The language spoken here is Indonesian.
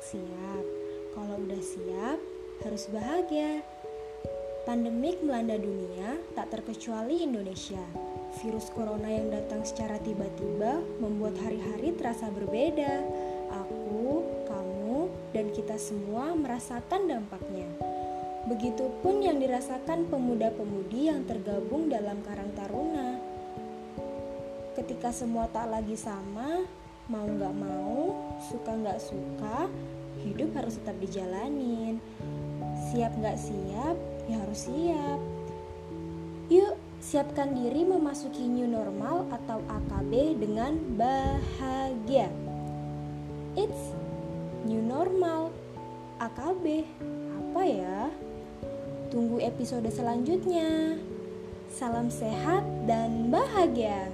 siap. Kalau udah siap, harus bahagia. Pandemik melanda dunia, tak terkecuali Indonesia. Virus corona yang datang secara tiba-tiba membuat hari-hari terasa berbeda. Aku, kamu, dan kita semua merasakan dampaknya. Begitupun yang dirasakan pemuda-pemudi yang tergabung dalam Karang Taruna. Ketika semua tak lagi sama, mau gak mau, suka gak suka, hidup harus tetap dijalanin. Siap gak siap, ya harus siap. Yuk, siapkan diri memasuki new normal atau AKB dengan bahagia. It's new normal. AKB apa ya? Tunggu episode selanjutnya. Salam sehat dan bahagia.